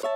Hi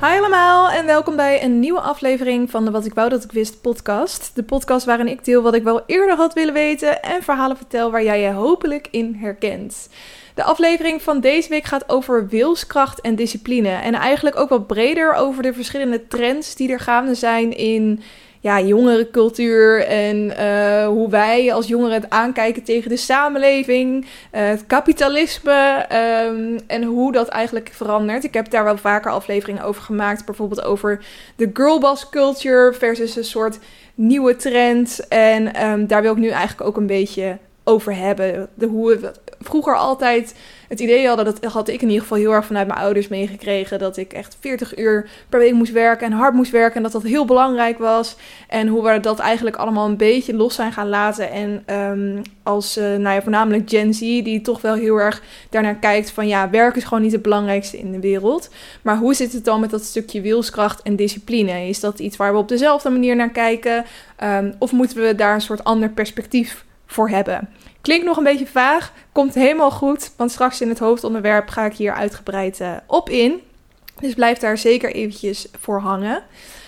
allemaal en welkom bij een nieuwe aflevering van de Wat ik wou dat ik wist podcast. De podcast waarin ik deel wat ik wel eerder had willen weten en verhalen vertel waar jij je hopelijk in herkent. De aflevering van deze week gaat over wilskracht en discipline en eigenlijk ook wat breder over de verschillende trends die er gaande zijn in ja, jongerencultuur en eh, hoe wij als jongeren het aankijken tegen de samenleving, uh, het kapitalisme um, en hoe dat eigenlijk verandert. Ik heb daar wel vaker afleveringen over gemaakt, bijvoorbeeld over de girlboss culture versus een soort nieuwe trend. En um, daar wil ik nu eigenlijk ook een beetje over hebben. De, hoe we vroeger altijd het idee hadden, dat had ik in ieder geval heel erg vanuit mijn ouders meegekregen, dat ik echt 40 uur per week moest werken en hard moest werken en dat dat heel belangrijk was. En hoe we dat eigenlijk allemaal een beetje los zijn gaan laten. En um, als, uh, nou ja, voornamelijk Gen Z, die toch wel heel erg daarnaar kijkt van ja, werk is gewoon niet het belangrijkste in de wereld. Maar hoe zit het dan met dat stukje wilskracht en discipline? Is dat iets waar we op dezelfde manier naar kijken? Um, of moeten we daar een soort ander perspectief voor hebben? Klinkt nog een beetje vaag, komt helemaal goed, want straks in het hoofdonderwerp ga ik hier uitgebreid uh, op in. Dus blijf daar zeker eventjes voor hangen.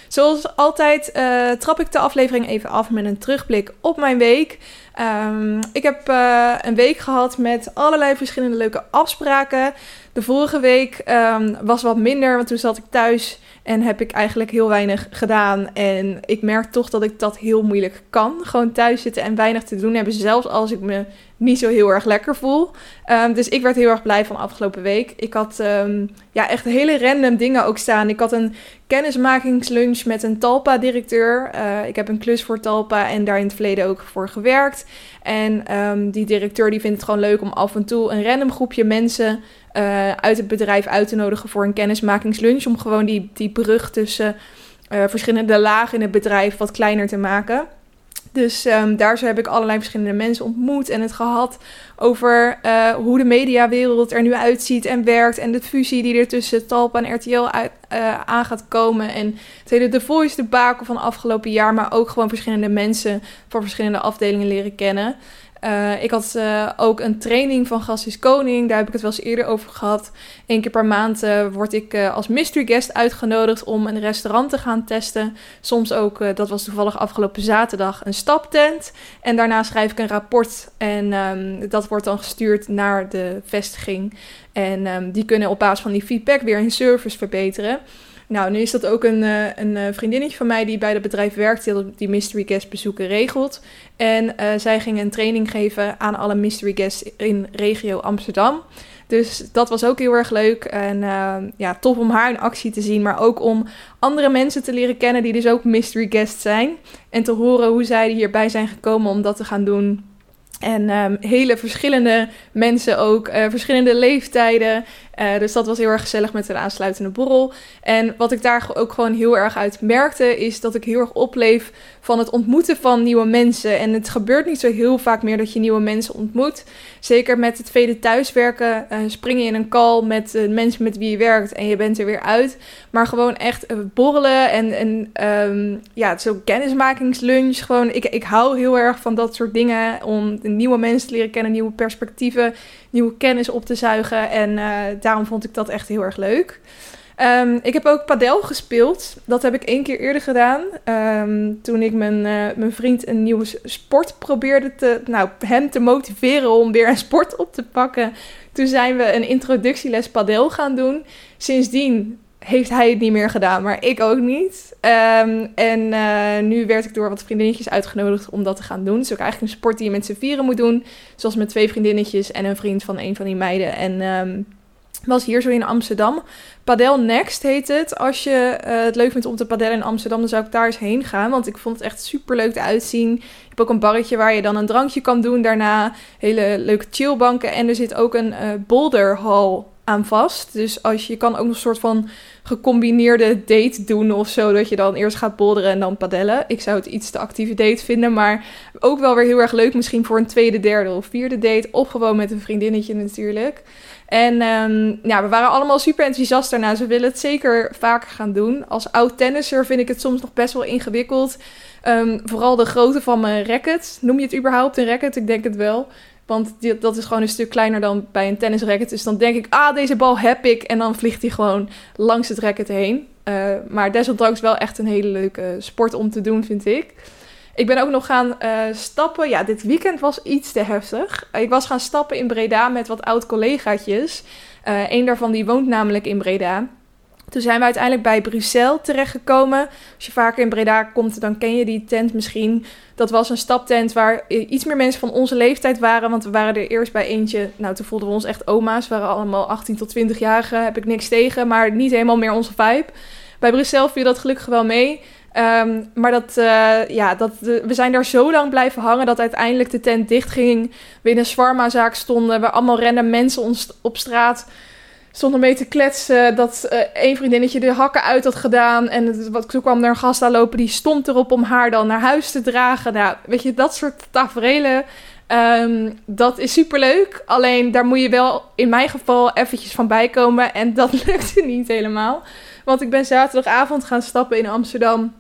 Zoals altijd uh, trap ik de aflevering even af met een terugblik op mijn week. Um, ik heb uh, een week gehad met allerlei verschillende leuke afspraken. De vorige week um, was wat minder, want toen zat ik thuis en heb ik eigenlijk heel weinig gedaan. En ik merk toch dat ik dat heel moeilijk kan. Gewoon thuis zitten en weinig te doen hebben, zelfs als ik me niet zo heel erg lekker voel. Um, dus ik werd heel erg blij van afgelopen week. Ik had um, ja, echt hele random dingen ook staan. Ik had een kennismakingslunch met een Talpa-directeur. Uh, ik heb een klus voor Talpa en daar in het verleden ook voor gewerkt. En um, die directeur die vindt het gewoon leuk om af en toe een random groepje mensen uh, uit het bedrijf uit te nodigen voor een kennismakingslunch. Om gewoon die, die brug tussen uh, verschillende lagen in het bedrijf wat kleiner te maken. Dus um, daar heb ik allerlei verschillende mensen ontmoet en het gehad over uh, hoe de mediawereld er nu uitziet en werkt. En de fusie die er tussen Talpa en RTL uh, aan gaat komen. En het hele The Voice debakel van afgelopen jaar, maar ook gewoon verschillende mensen van verschillende afdelingen leren kennen. Uh, ik had uh, ook een training van Gast is Koning. Daar heb ik het wel eens eerder over gehad. Eén keer per maand uh, word ik als mystery guest uitgenodigd om een restaurant te gaan testen. Soms ook, dat was toevallig afgelopen zaterdag, een staptent. En daarna schrijf ik een rapport. En um, dat wordt dan gestuurd naar de vestiging. En um, die kunnen op basis van die feedback weer hun service verbeteren. Nou, nu is dat ook een, een vriendinnetje van mij die bij het bedrijf werkt, die die mystery guest bezoeken regelt. En uh, zij ging een training geven aan alle mystery guests in regio Amsterdam. Dus dat was ook heel erg leuk. En uh, ja, tof om haar in actie te zien. Maar ook om andere mensen te leren kennen die dus ook mystery guests zijn. En te horen hoe zij hierbij zijn gekomen om dat te gaan doen. En um, hele verschillende mensen ook, verschillende leeftijden. Uh, dus dat was heel erg gezellig met een aansluitende borrel. En wat ik daar ook gewoon heel erg uit merkte, is dat ik heel erg opleef van het ontmoeten van nieuwe mensen. En het gebeurt niet zo heel vaak meer dat je nieuwe mensen ontmoet. Zeker met het vele thuiswerken uh, spring je in een call met uh, mensen met wie je werkt en je bent er weer uit. Maar gewoon echt borrelen en, en um, ja, zo'n kennismakingslunch. Gewoon, ik, ik hou heel erg van dat soort dingen om nieuwe mensen te leren kennen, nieuwe perspectieven, nieuwe kennis op te zuigen. En uh, daarom vond ik dat echt heel erg leuk. Um, ik heb ook padel gespeeld. Dat heb ik één keer eerder gedaan. Um, toen ik mijn, uh, mijn vriend een nieuwe sport probeerde te... Nou, hem te motiveren om weer een sport op te pakken. Toen zijn we een introductieles padel gaan doen. Sindsdien heeft hij het niet meer gedaan, maar ik ook niet. Um, en uh, nu werd ik door wat vriendinnetjes uitgenodigd om dat te gaan doen. Het is ook eigenlijk een sport die je met z'n vieren moet doen. Zoals met twee vriendinnetjes en een vriend van een van die meiden. En um, was hier zo in Amsterdam. Padel Next heet het. Als je uh, het leuk vindt om te padellen in Amsterdam, dan zou ik daar eens heen gaan. Want ik vond het echt super leuk te uitzien. Je hebt ook een barretje waar je dan een drankje kan doen. Daarna hele leuke chillbanken. En er zit ook een uh, boulderhal aan vast. Dus als je, kan ook nog een soort van gecombineerde date doen of zo. Dat je dan eerst gaat bolderen en dan padellen. Ik zou het iets te actieve date vinden. Maar ook wel weer heel erg leuk. Misschien voor een tweede, derde of vierde date. Of gewoon met een vriendinnetje natuurlijk. En ehm, ja, we waren allemaal super enthousiast daarna. Ze willen het zeker vaker gaan doen. Als oud tennisser vind ik het soms nog best wel ingewikkeld. Ehm, vooral de grootte van mijn racket. Noem je het überhaupt een racket? Ik denk het wel. Want dat is gewoon een stuk kleiner dan bij een tennisracket. Dus dan denk ik, ah, deze bal heb ik. En dan vliegt hij gewoon langs het racket heen. Uh, maar desondanks wel echt een hele leuke sport om te doen, vind ik. Ik ben ook nog gaan uh, stappen. Ja, dit weekend was iets te heftig. Ik was gaan stappen in Breda met wat oud-collegaatjes. Uh, een daarvan die woont namelijk in Breda. Toen zijn we uiteindelijk bij Bruxelles terechtgekomen. Als je vaker in Breda komt, dan ken je die tent misschien. Dat was een staptent waar iets meer mensen van onze leeftijd waren. Want we waren er eerst bij eentje. Nou, toen voelden we ons echt oma's. We waren allemaal 18 tot 20-jarigen. Heb ik niks tegen, maar niet helemaal meer onze vibe. Bij Bruxelles viel dat gelukkig wel mee. Um, maar dat, uh, ja, dat, we zijn daar zo lang blijven hangen dat uiteindelijk de tent dichtging. We in een zwarma-zaak stonden, waar allemaal random mensen op straat stonden mee te kletsen. Dat uh, een vriendinnetje de hakken uit had gedaan. En wat, toen kwam er een gast aanlopen die stond erop om haar dan naar huis te dragen. Nou, weet je, dat soort tafereelen. Um, dat is superleuk. Alleen daar moet je wel in mijn geval eventjes van bijkomen. En dat lukte niet helemaal. Want ik ben zaterdagavond gaan stappen in Amsterdam.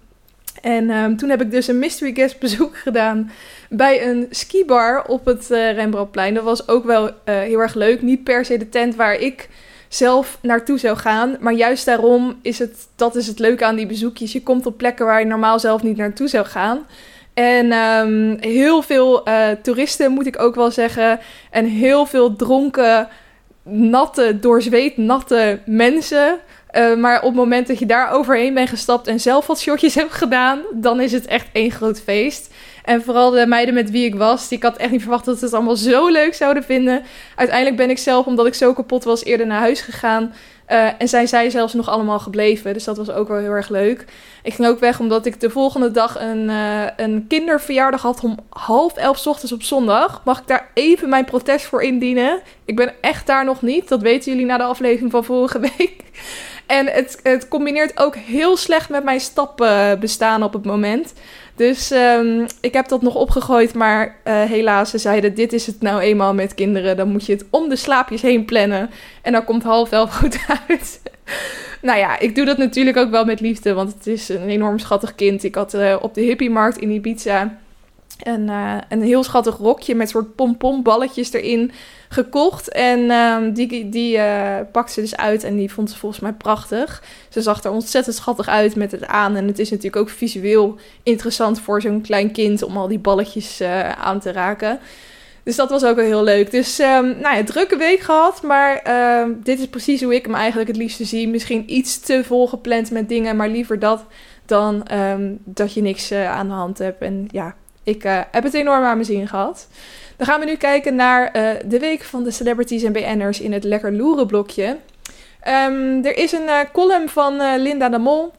En um, toen heb ik dus een mystery guest bezoek gedaan bij een skibar op het uh, Rembrandtplein. Dat was ook wel uh, heel erg leuk. Niet per se de tent waar ik zelf naartoe zou gaan. Maar juist daarom is het, dat is het leuke aan die bezoekjes. Je komt op plekken waar je normaal zelf niet naartoe zou gaan. En um, heel veel uh, toeristen, moet ik ook wel zeggen. En heel veel dronken, natte, door zweet natte mensen. Uh, maar op het moment dat je daar overheen bent gestapt en zelf wat shotjes hebt gedaan, dan is het echt één groot feest. En vooral de meiden met wie ik was, die ik had echt niet verwacht dat ze het allemaal zo leuk zouden vinden. Uiteindelijk ben ik zelf, omdat ik zo kapot was, eerder naar huis gegaan. Uh, en zijn zij zelfs nog allemaal gebleven. Dus dat was ook wel heel erg leuk. Ik ging ook weg omdat ik de volgende dag een, uh, een kinderverjaardag had om half elf ochtends op zondag. Mag ik daar even mijn protest voor indienen? Ik ben echt daar nog niet. Dat weten jullie na de aflevering van vorige week. En het, het combineert ook heel slecht met mijn stappen bestaan op het moment. Dus um, ik heb dat nog opgegooid, maar uh, helaas, ze zeiden: Dit is het nou eenmaal met kinderen. Dan moet je het om de slaapjes heen plannen. En dan komt half elf goed uit. nou ja, ik doe dat natuurlijk ook wel met liefde, want het is een enorm schattig kind. Ik had uh, op de hippiemarkt in Ibiza een, uh, een heel schattig rokje met soort pompomballetjes erin gekocht. En um, die, die uh, pakte ze dus uit en die vond ze volgens mij prachtig. Ze zag er ontzettend schattig uit met het aan. En het is natuurlijk ook visueel interessant voor zo'n klein kind om al die balletjes uh, aan te raken. Dus dat was ook wel heel leuk. Dus um, nou ja, drukke week gehad. Maar uh, dit is precies hoe ik hem eigenlijk het liefste zie. Misschien iets te vol gepland met dingen. Maar liever dat dan dat je niks aan de hand hebt. En ja, ik uh, heb het enorm aan mijn zin gehad. Dan gaan we nu kijken naar uh, de week van de celebrities en BN'ers in het Lekker Loeren blokje. Um, er is een uh, column van Linda de Mol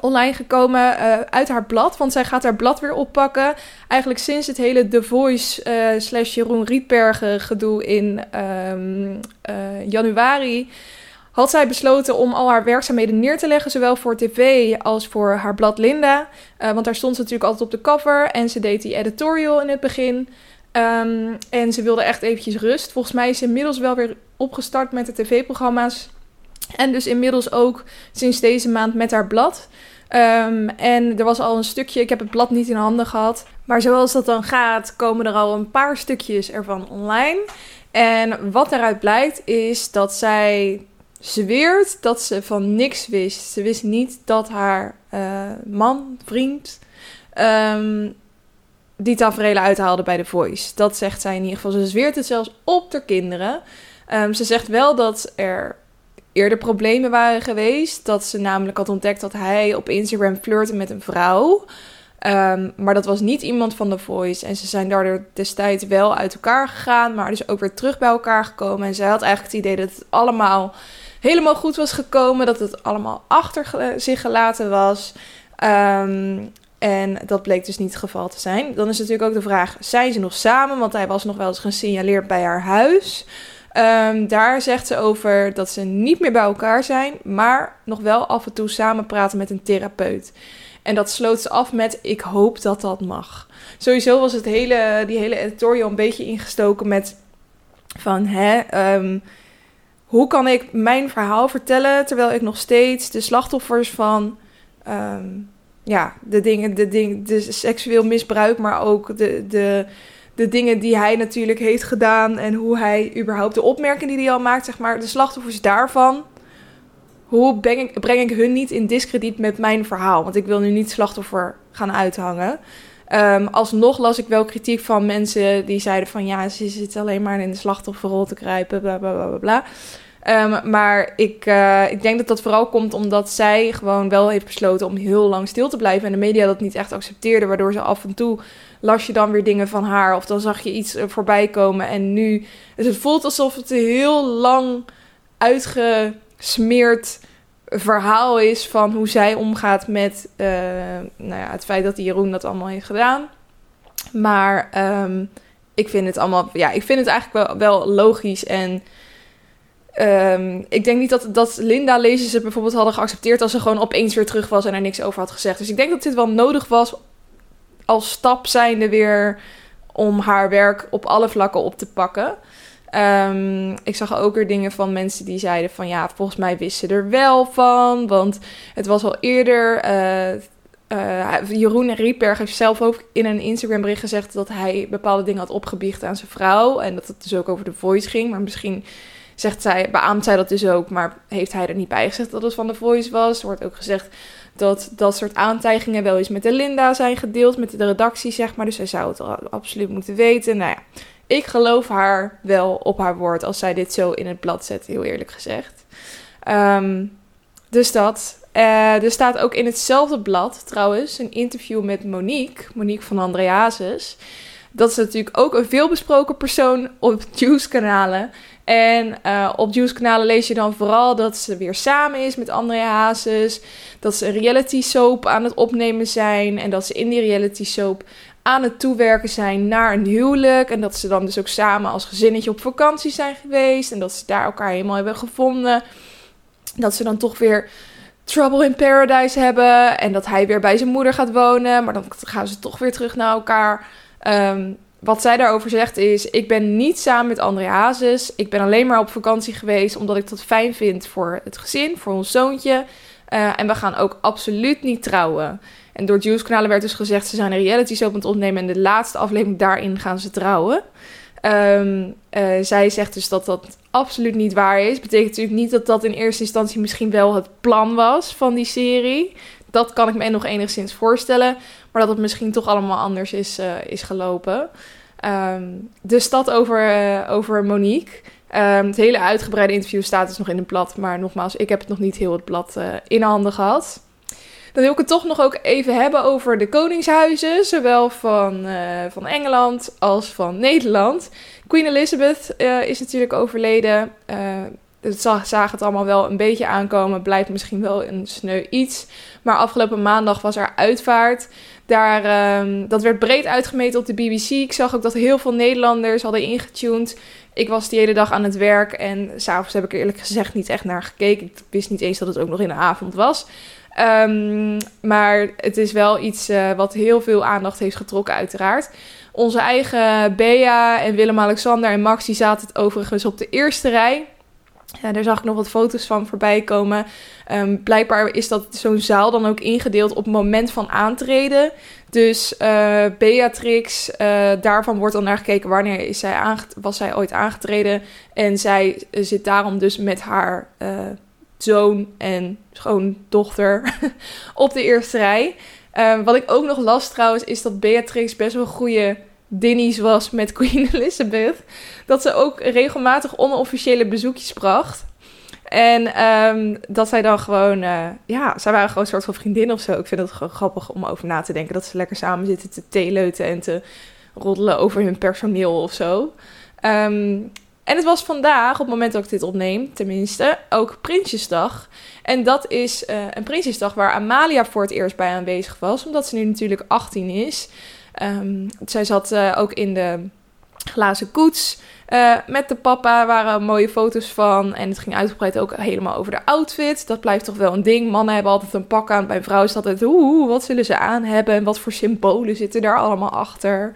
online gekomen uit haar blad. Want zij gaat haar blad weer oppakken. Eigenlijk sinds het hele The Voice slash Jeroen Rietbergen gedoe in um, januari had zij besloten om al haar werkzaamheden neer te leggen, zowel voor tv als voor haar blad Linda. Uh, want daar stond ze natuurlijk altijd op de cover en ze deed die editorial in het begin. Um, en ze wilde echt eventjes rust. Volgens mij is ze inmiddels wel weer opgestart met de tv-programma's. En dus inmiddels ook sinds deze maand met haar blad. Um, en er was al een stukje, ik heb het blad niet in handen gehad. Maar zoals dat dan gaat, komen er al een paar stukjes ervan online. En wat eruit blijkt is dat zij zweert dat ze van niks wist. Ze wist niet dat haar uh, man, vriend, um, die tafereelen uithaalde bij The Voice. Dat zegt zij in ieder geval. Ze zweert het zelfs op haar kinderen. Um, ze zegt wel dat er eerder problemen waren geweest. Dat ze namelijk had ontdekt dat hij op Instagram flirte met een vrouw. Um, maar dat was niet iemand van The Voice. En ze zijn daardoor destijds wel uit elkaar gegaan. Maar dus ook weer terug bij elkaar gekomen. En zij had eigenlijk het idee dat het allemaal helemaal goed was gekomen. Dat het allemaal achter zich gelaten was. Um, en dat bleek dus niet het geval te zijn. Dan is natuurlijk ook de vraag: zijn ze nog samen? Want hij was nog wel eens gesignaleerd bij haar huis. Ehm, daar zegt ze over dat ze niet meer bij elkaar zijn, maar nog wel af en toe samen praten met een therapeut. En dat sloot ze af met: Ik hoop dat dat mag. Sowieso was het hele, die hele editorial een beetje ingestoken met: van hè. Ehm, hoe kan ik mijn verhaal vertellen terwijl ik nog steeds de slachtoffers van ehm, ja, de dingen, de dingen, de seksueel misbruik, maar ook de, de, de dingen die hij natuurlijk heeft gedaan en hoe hij überhaupt de opmerkingen die hij al maakt, zeg maar, de slachtoffers daarvan. Hoe breng ik, breng ik hun niet in discrediet met mijn verhaal? Want ik wil nu niet slachtoffer gaan uithangen. Um, alsnog las ik wel kritiek van mensen die zeiden van ja, ze zit alleen maar in de slachtofferrol te kruipen, bla bla bla bla. Um, maar ik, uh, ik denk dat dat vooral komt omdat zij gewoon wel heeft besloten om heel lang stil te blijven. En de media dat niet echt accepteerde, waardoor ze af en toe las je dan weer dingen van haar. Of dan zag je iets voorbij komen. En nu, dus het voelt alsof het een heel lang uitgesmeerd verhaal is van hoe zij omgaat met uh, nou ja, het feit dat Jeroen dat allemaal heeft gedaan. Maar um, ik vind het allemaal, ja, ik vind het eigenlijk wel, wel logisch en Um, ik denk niet dat, dat Linda lezers het bijvoorbeeld hadden geaccepteerd als ze gewoon opeens weer terug was en er niks over had gezegd. Dus ik denk dat dit wel nodig was als stap zijnde weer om haar werk op alle vlakken op te pakken. Um, ik zag ook weer dingen van mensen die zeiden van ja, volgens mij wisten ze er wel van. Want het was al eerder. Uh, uh, Jeroen Rietberg heeft zelf ook in een Instagram bericht gezegd dat hij bepaalde dingen had opgebiecht aan zijn vrouw. En dat het dus ook over de voice ging. Maar misschien zegt zij, beaamt zij dat dus ook, maar heeft hij er niet bij gezegd dat het van de Voice was. Er wordt ook gezegd dat dat soort aantijgingen wel eens met de Linda zijn gedeeld, met de redactie, zeg maar. Dus zij zou het absoluut moeten weten. Nou ja, ik geloof haar wel op haar woord als zij dit zo in het blad zet, heel eerlijk gezegd. Um, dus dat. Uh, er staat ook in hetzelfde blad trouwens een interview met Monique, Monique van Andreases. Dat is natuurlijk ook een veelbesproken persoon op Juice-kanalen. En uh, op Juice-kanalen lees je dan vooral dat ze weer samen is met Andrea Hazes. Dat ze een reality soap aan het opnemen zijn. En dat ze in die reality soap aan het toewerken zijn naar een huwelijk. En dat ze dan dus ook samen als gezinnetje op vakantie zijn geweest. En dat ze daar elkaar helemaal hebben gevonden. Dat ze dan toch weer Trouble in Paradise hebben. En dat hij weer bij zijn moeder gaat wonen. Maar dan gaan ze toch weer terug naar elkaar. Um, wat zij daarover zegt is: Ik ben niet samen met André Hazes. Ik ben alleen maar op vakantie geweest omdat ik dat fijn vind voor het gezin, voor ons zoontje. Uh, en we gaan ook absoluut niet trouwen. En door Juice kanalen werd dus gezegd: ze zijn een reality show aan het opnemen. En de laatste aflevering daarin gaan ze trouwen. Um, uh, zij zegt dus dat dat absoluut niet waar is. Betekent natuurlijk niet dat dat in eerste instantie misschien wel het plan was van die serie. Dat kan ik me nog enigszins voorstellen. Maar dat het misschien toch allemaal anders is, uh, is gelopen. Um, dus dat over, uh, over Monique. Um, het hele uitgebreide interview staat dus nog in een blad. Maar nogmaals, ik heb het nog niet heel het blad uh, in handen gehad. Dan wil ik het toch nog ook even hebben over de koningshuizen. Zowel van, van Engeland als van Nederland. Queen Elizabeth is natuurlijk overleden het zagen het allemaal wel een beetje aankomen. Blijft misschien wel een sneu iets. Maar afgelopen maandag was er uitvaart. Daar, um, dat werd breed uitgemeten op de BBC. Ik zag ook dat heel veel Nederlanders hadden ingetuned. Ik was die hele dag aan het werk. En s'avonds heb ik er eerlijk gezegd niet echt naar gekeken. Ik wist niet eens dat het ook nog in de avond was. Um, maar het is wel iets uh, wat heel veel aandacht heeft getrokken, uiteraard. Onze eigen Bea en Willem-Alexander en Max die zaten het overigens op de eerste rij. Ja, daar zag ik nog wat foto's van voorbij komen. Um, blijkbaar is dat zo'n zaal dan ook ingedeeld op het moment van aantreden. Dus uh, Beatrix, uh, daarvan wordt dan naar gekeken wanneer is zij was zij ooit aangetreden. En zij uh, zit daarom dus met haar zoon en schoondochter op de eerste rij. Um, wat ik ook nog las trouwens, is dat Beatrix best wel goede dinnies was met Queen Elizabeth. Dat ze ook regelmatig onofficiële bezoekjes bracht. En um, dat zij dan gewoon, uh, ja, zij waren gewoon een soort van vriendin of zo. Ik vind het gewoon grappig om over na te denken. Dat ze lekker samen zitten te theeleuten en te roddelen over hun personeel of zo. Um, en het was vandaag, op het moment dat ik dit opneem, tenminste, ook Prinsjesdag. En dat is uh, een Prinsjesdag waar Amalia voor het eerst bij aanwezig was, omdat ze nu natuurlijk 18 is. Um, zij zat uh, ook in de glazen koets. Uh, met de papa waren mooie foto's van. En het ging uitgebreid ook helemaal over de outfit. Dat blijft toch wel een ding. Mannen hebben altijd een pak aan. Bij vrouwen is dat altijd, oeh, wat zullen ze aan hebben? En wat voor symbolen zitten daar allemaal achter?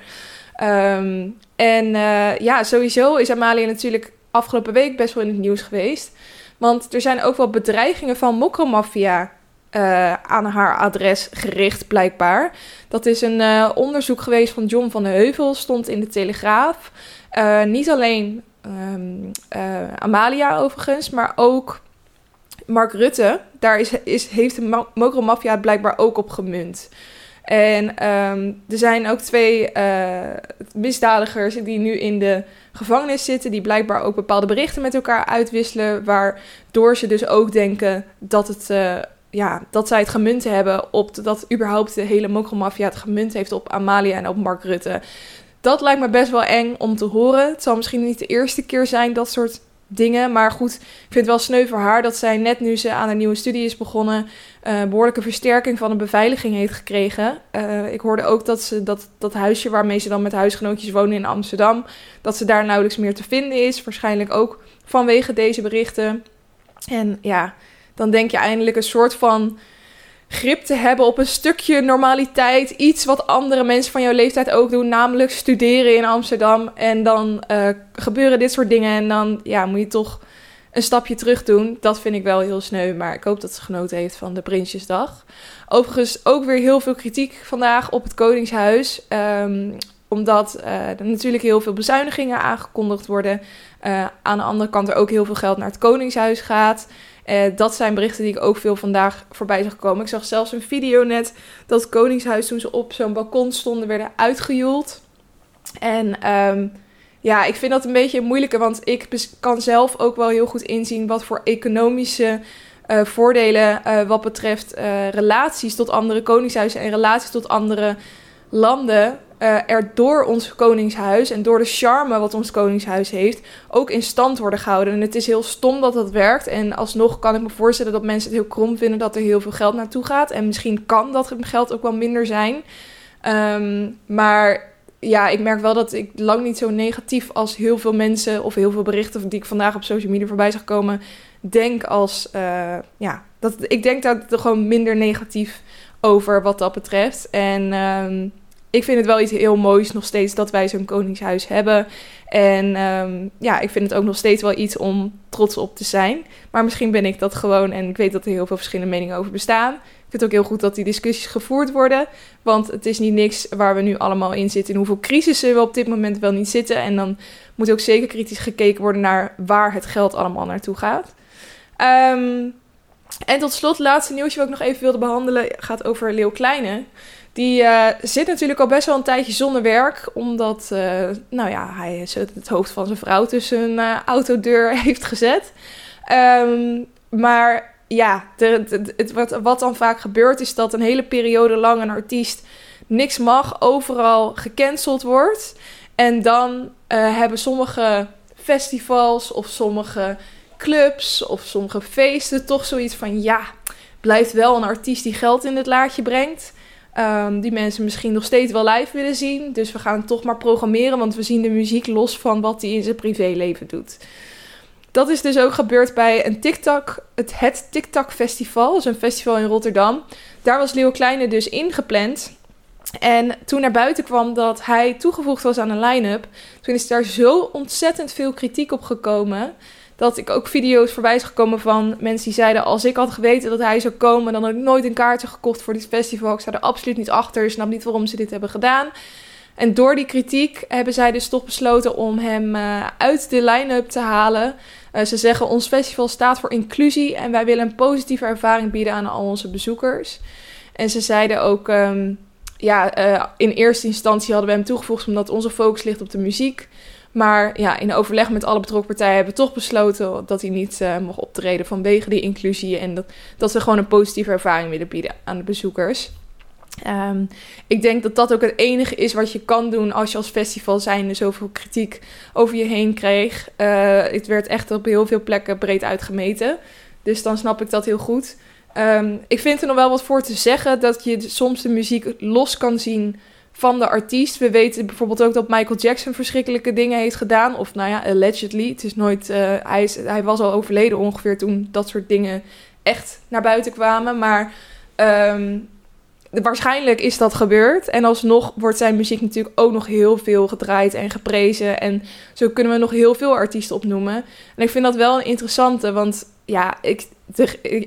Um, en uh, ja, sowieso is Amalia natuurlijk afgelopen week best wel in het nieuws geweest. Want er zijn ook wel bedreigingen van mokromafia uh, aan haar adres gericht, blijkbaar. Dat is een uh, onderzoek geweest van John van Heuvel, stond in de Telegraaf. Uh, niet alleen um, Amalia overigens, maar ook Mark Rutte. Daar is, is, heeft de mokromafia blijkbaar ook op gemunt. En um, er zijn ook twee misdadigers die nu in de gevangenis zitten, die blijkbaar ook bepaalde berichten met elkaar uitwisselen, waardoor ze dus ook denken dat het ja, dat zij het gemunt hebben op dat überhaupt de hele mokromafia het gemunt heeft op Amalia en op Mark Rutte. Dat lijkt me best wel eng om te horen. Het zal misschien niet de eerste keer zijn, dat soort dingen. Maar goed, ik vind het wel sneu voor haar dat zij net nu ze aan een nieuwe studie is begonnen, uh, behoorlijke versterking van de beveiliging heeft gekregen. Uh, ik hoorde ook dat ze dat, dat huisje waarmee ze dan met huisgenootjes wonen in Amsterdam, dat ze daar nauwelijks meer te vinden is. Waarschijnlijk ook vanwege deze berichten. En ja, dan denk je eindelijk een soort van grip te hebben op een stukje normaliteit. Iets wat andere mensen van jouw leeftijd ook doen, namelijk studeren in Amsterdam. En dan uh, gebeuren dit soort dingen en dan ja, moet je toch een stapje terug doen. Dat vind ik wel heel sneu, maar ik hoop dat ze genoten heeft van de Prinsjesdag. Overigens ook weer heel veel kritiek vandaag op het Koningshuis. Um, omdat uh, er natuurlijk heel veel bezuinigingen aangekondigd worden. Uh, aan de andere kant er ook heel veel geld naar het Koningshuis gaat. Uh, dat zijn berichten die ik ook veel vandaag voorbij zag komen. Ik zag zelfs een video net dat Koningshuis toen ze op zo'n balkon stonden werden uitgejoeld. En um, ja, ik vind dat een beetje moeilijker, want ik kan zelf ook wel heel goed inzien wat voor economische uh, voordelen uh, wat betreft relaties tot andere koningshuizen en relaties tot andere landen uh, er door ons koningshuis en door de charme wat ons koningshuis heeft, ook in stand worden gehouden. En het is heel stom dat dat werkt. En alsnog kan ik me voorstellen dat mensen het heel krom vinden dat er heel veel geld naartoe gaat. En misschien kan dat geld ook wel minder zijn. Um, maar ja, ik merk wel dat ik lang niet zo negatief als heel veel mensen of heel veel berichten die ik vandaag op social media voorbij zag komen, denk als, uh, ja, dat, ik denk daar gewoon minder negatief over wat dat betreft. En um, ik vind het wel iets heel moois nog steeds dat wij zo'n koningshuis hebben. En um, ja, ik vind het ook nog steeds wel iets om trots op te zijn. Maar misschien ben ik dat gewoon en ik weet dat er heel veel verschillende meningen over bestaan. Ik vind het ook heel goed dat die discussies gevoerd worden. Want het is niet niks waar we nu allemaal in zitten. In hoeveel crisissen we op dit moment wel niet zitten. En dan moet ook zeker kritisch gekeken worden naar waar het geld allemaal naartoe gaat. Um, en tot slot, laatste nieuwtje wat ik nog even wilde behandelen gaat over Leeuw Kleine. Die uh, zit natuurlijk al best wel een tijdje zonder werk, omdat uh, nou ja, hij het hoofd van zijn vrouw tussen een uh, autodeur heeft gezet. Um, maar ja, het, wat, wat dan vaak gebeurt is dat een hele periode lang een artiest niks mag, overal gecanceld wordt. En dan hebben sommige festivals of sommige clubs of sommige feesten toch zoiets van ja, blijft wel een artiest die geld in het laadje brengt. Um, die mensen misschien nog steeds wel live willen zien. Dus we gaan toch maar programmeren, want we zien de muziek los van wat hij in zijn privéleven doet. Dat is dus ook gebeurd bij een TikTok, het, het TikTok Festival. Dat is een festival in Rotterdam. Daar was Leo Kleine dus ingepland. En toen naar buiten kwam dat hij toegevoegd was aan een line-up, toen is daar zo ontzettend veel kritiek op gekomen dat ik ook video's voorbij is gekomen van mensen die zeiden: Als ik had geweten dat hij zou komen, dan had ik nooit een kaartje gekocht voor dit festival. Ik sta er absoluut niet achter. Ik snap niet waarom ze dit hebben gedaan. En door die kritiek hebben zij dus toch besloten om hem uh, uit de line-up te halen. Uh, ze zeggen: Ons festival staat voor inclusie en wij willen een positieve ervaring bieden aan al onze bezoekers. En ze zeiden ook. Um, ja, uh, in eerste instantie hadden we hem toegevoegd omdat onze focus ligt op de muziek. Maar ja, in overleg met alle betrokken partijen hebben we toch besloten dat hij niet uh, mocht optreden vanwege die inclusie. En dat, dat we gewoon een positieve ervaring willen bieden aan de bezoekers. Um, ik denk dat dat ook het enige is wat je kan doen als je als festival zijnde zoveel kritiek over je heen kreeg. Uh, het werd echt op heel veel plekken breed uitgemeten. Dus dan snap ik dat heel goed. Um, ik vind er nog wel wat voor te zeggen dat je soms de muziek los kan zien van de artiest. We weten bijvoorbeeld ook dat Michael Jackson verschrikkelijke dingen heeft gedaan. Of nou ja, allegedly. Het is nooit, uh, hij, is, hij was al overleden ongeveer toen dat soort dingen echt naar buiten kwamen. Maar um, waarschijnlijk is dat gebeurd. En alsnog wordt zijn muziek natuurlijk ook nog heel veel gedraaid en geprezen. En zo kunnen we nog heel veel artiesten opnoemen. En ik vind dat wel een interessante, want ja, ik,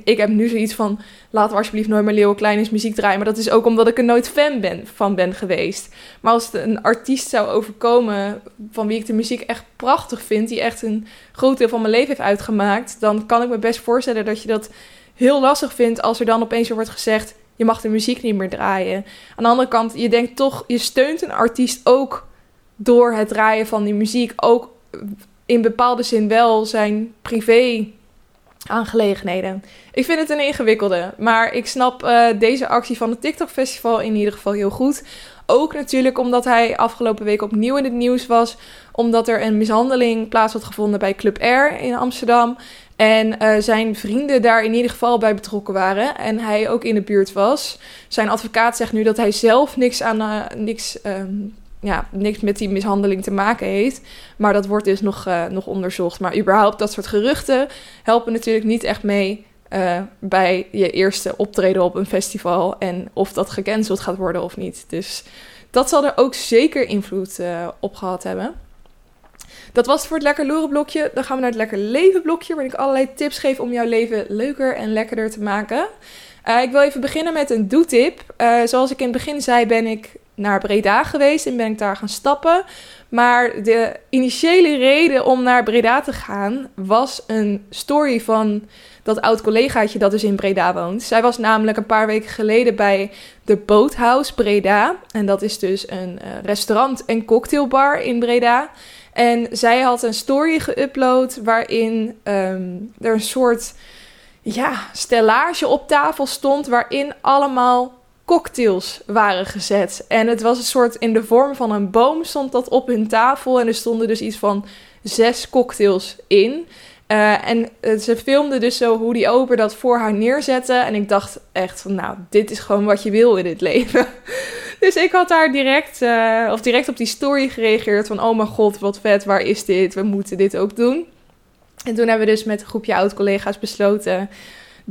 ik, heb nu zoiets van... laten we alsjeblieft nooit meer Leeuwen Klein muziek draaien. Maar dat is ook omdat ik er nooit fan ben, van ben geweest. Maar als een artiest zou overkomen van wie ik de muziek echt prachtig vind... die echt een groot deel van mijn leven heeft uitgemaakt... dan kan ik me best voorstellen dat je dat heel lastig vindt... als er dan opeens wordt gezegd je mag de muziek niet meer draaien. Aan de andere kant, je denkt toch, je steunt een artiest ook door het draaien van die muziek. Ook in bepaalde zin wel zijn privé aangelegenheden. Ik vind het een ingewikkelde, maar ik snap uh, deze actie van het TikTok Festival in ieder geval heel goed. Ook natuurlijk omdat hij afgelopen week opnieuw in het nieuws was, omdat er een mishandeling plaats had gevonden bij Club R in Amsterdam. En uh, zijn vrienden daar in ieder geval bij betrokken waren. En hij ook in de buurt was. Zijn advocaat zegt nu dat hij zelf niks, aan, uh, niks, um, ja, niks met die mishandeling te maken heeft. Maar dat wordt dus nog, uh, nog onderzocht. Maar überhaupt dat soort geruchten helpen natuurlijk niet echt mee bij je eerste optreden op een festival. En of dat gecanceld gaat worden of niet. Dus dat zal er ook zeker invloed op gehad hebben. Dat was het voor het Lekker Loeren blokje. Dan gaan we naar het Lekker Leven blokje, waarin ik allerlei tips geef om jouw leven leuker en lekkerder te maken. Ik wil even beginnen met een doetip. Uh, zoals ik in het begin zei, ben ik naar Breda geweest en ben ik daar gaan stappen. Maar de initiële reden om naar Breda te gaan was een story van dat oud collegaatje dat dus in Breda woont. Zij was namelijk een paar weken geleden bij de Boathouse Breda. En dat is dus een uh, restaurant en cocktailbar in Breda. En zij had een story geüpload waarin um, er een soort ja, stellage op tafel stond waarin allemaal cocktails waren gezet. En het was een soort in de vorm van een boom stond dat op hun tafel en er stonden dus iets van zes cocktails in. Uh, en uh, ze filmde dus zo hoe die ober dat voor haar neerzette. En ik dacht echt van, nou, dit is gewoon wat je wil in het leven. dus ik had daar direct, uh, of direct op die story gereageerd van, oh mijn god, wat vet, waar is dit? We moeten dit ook doen. En toen hebben we dus met een groepje oud-collega's besloten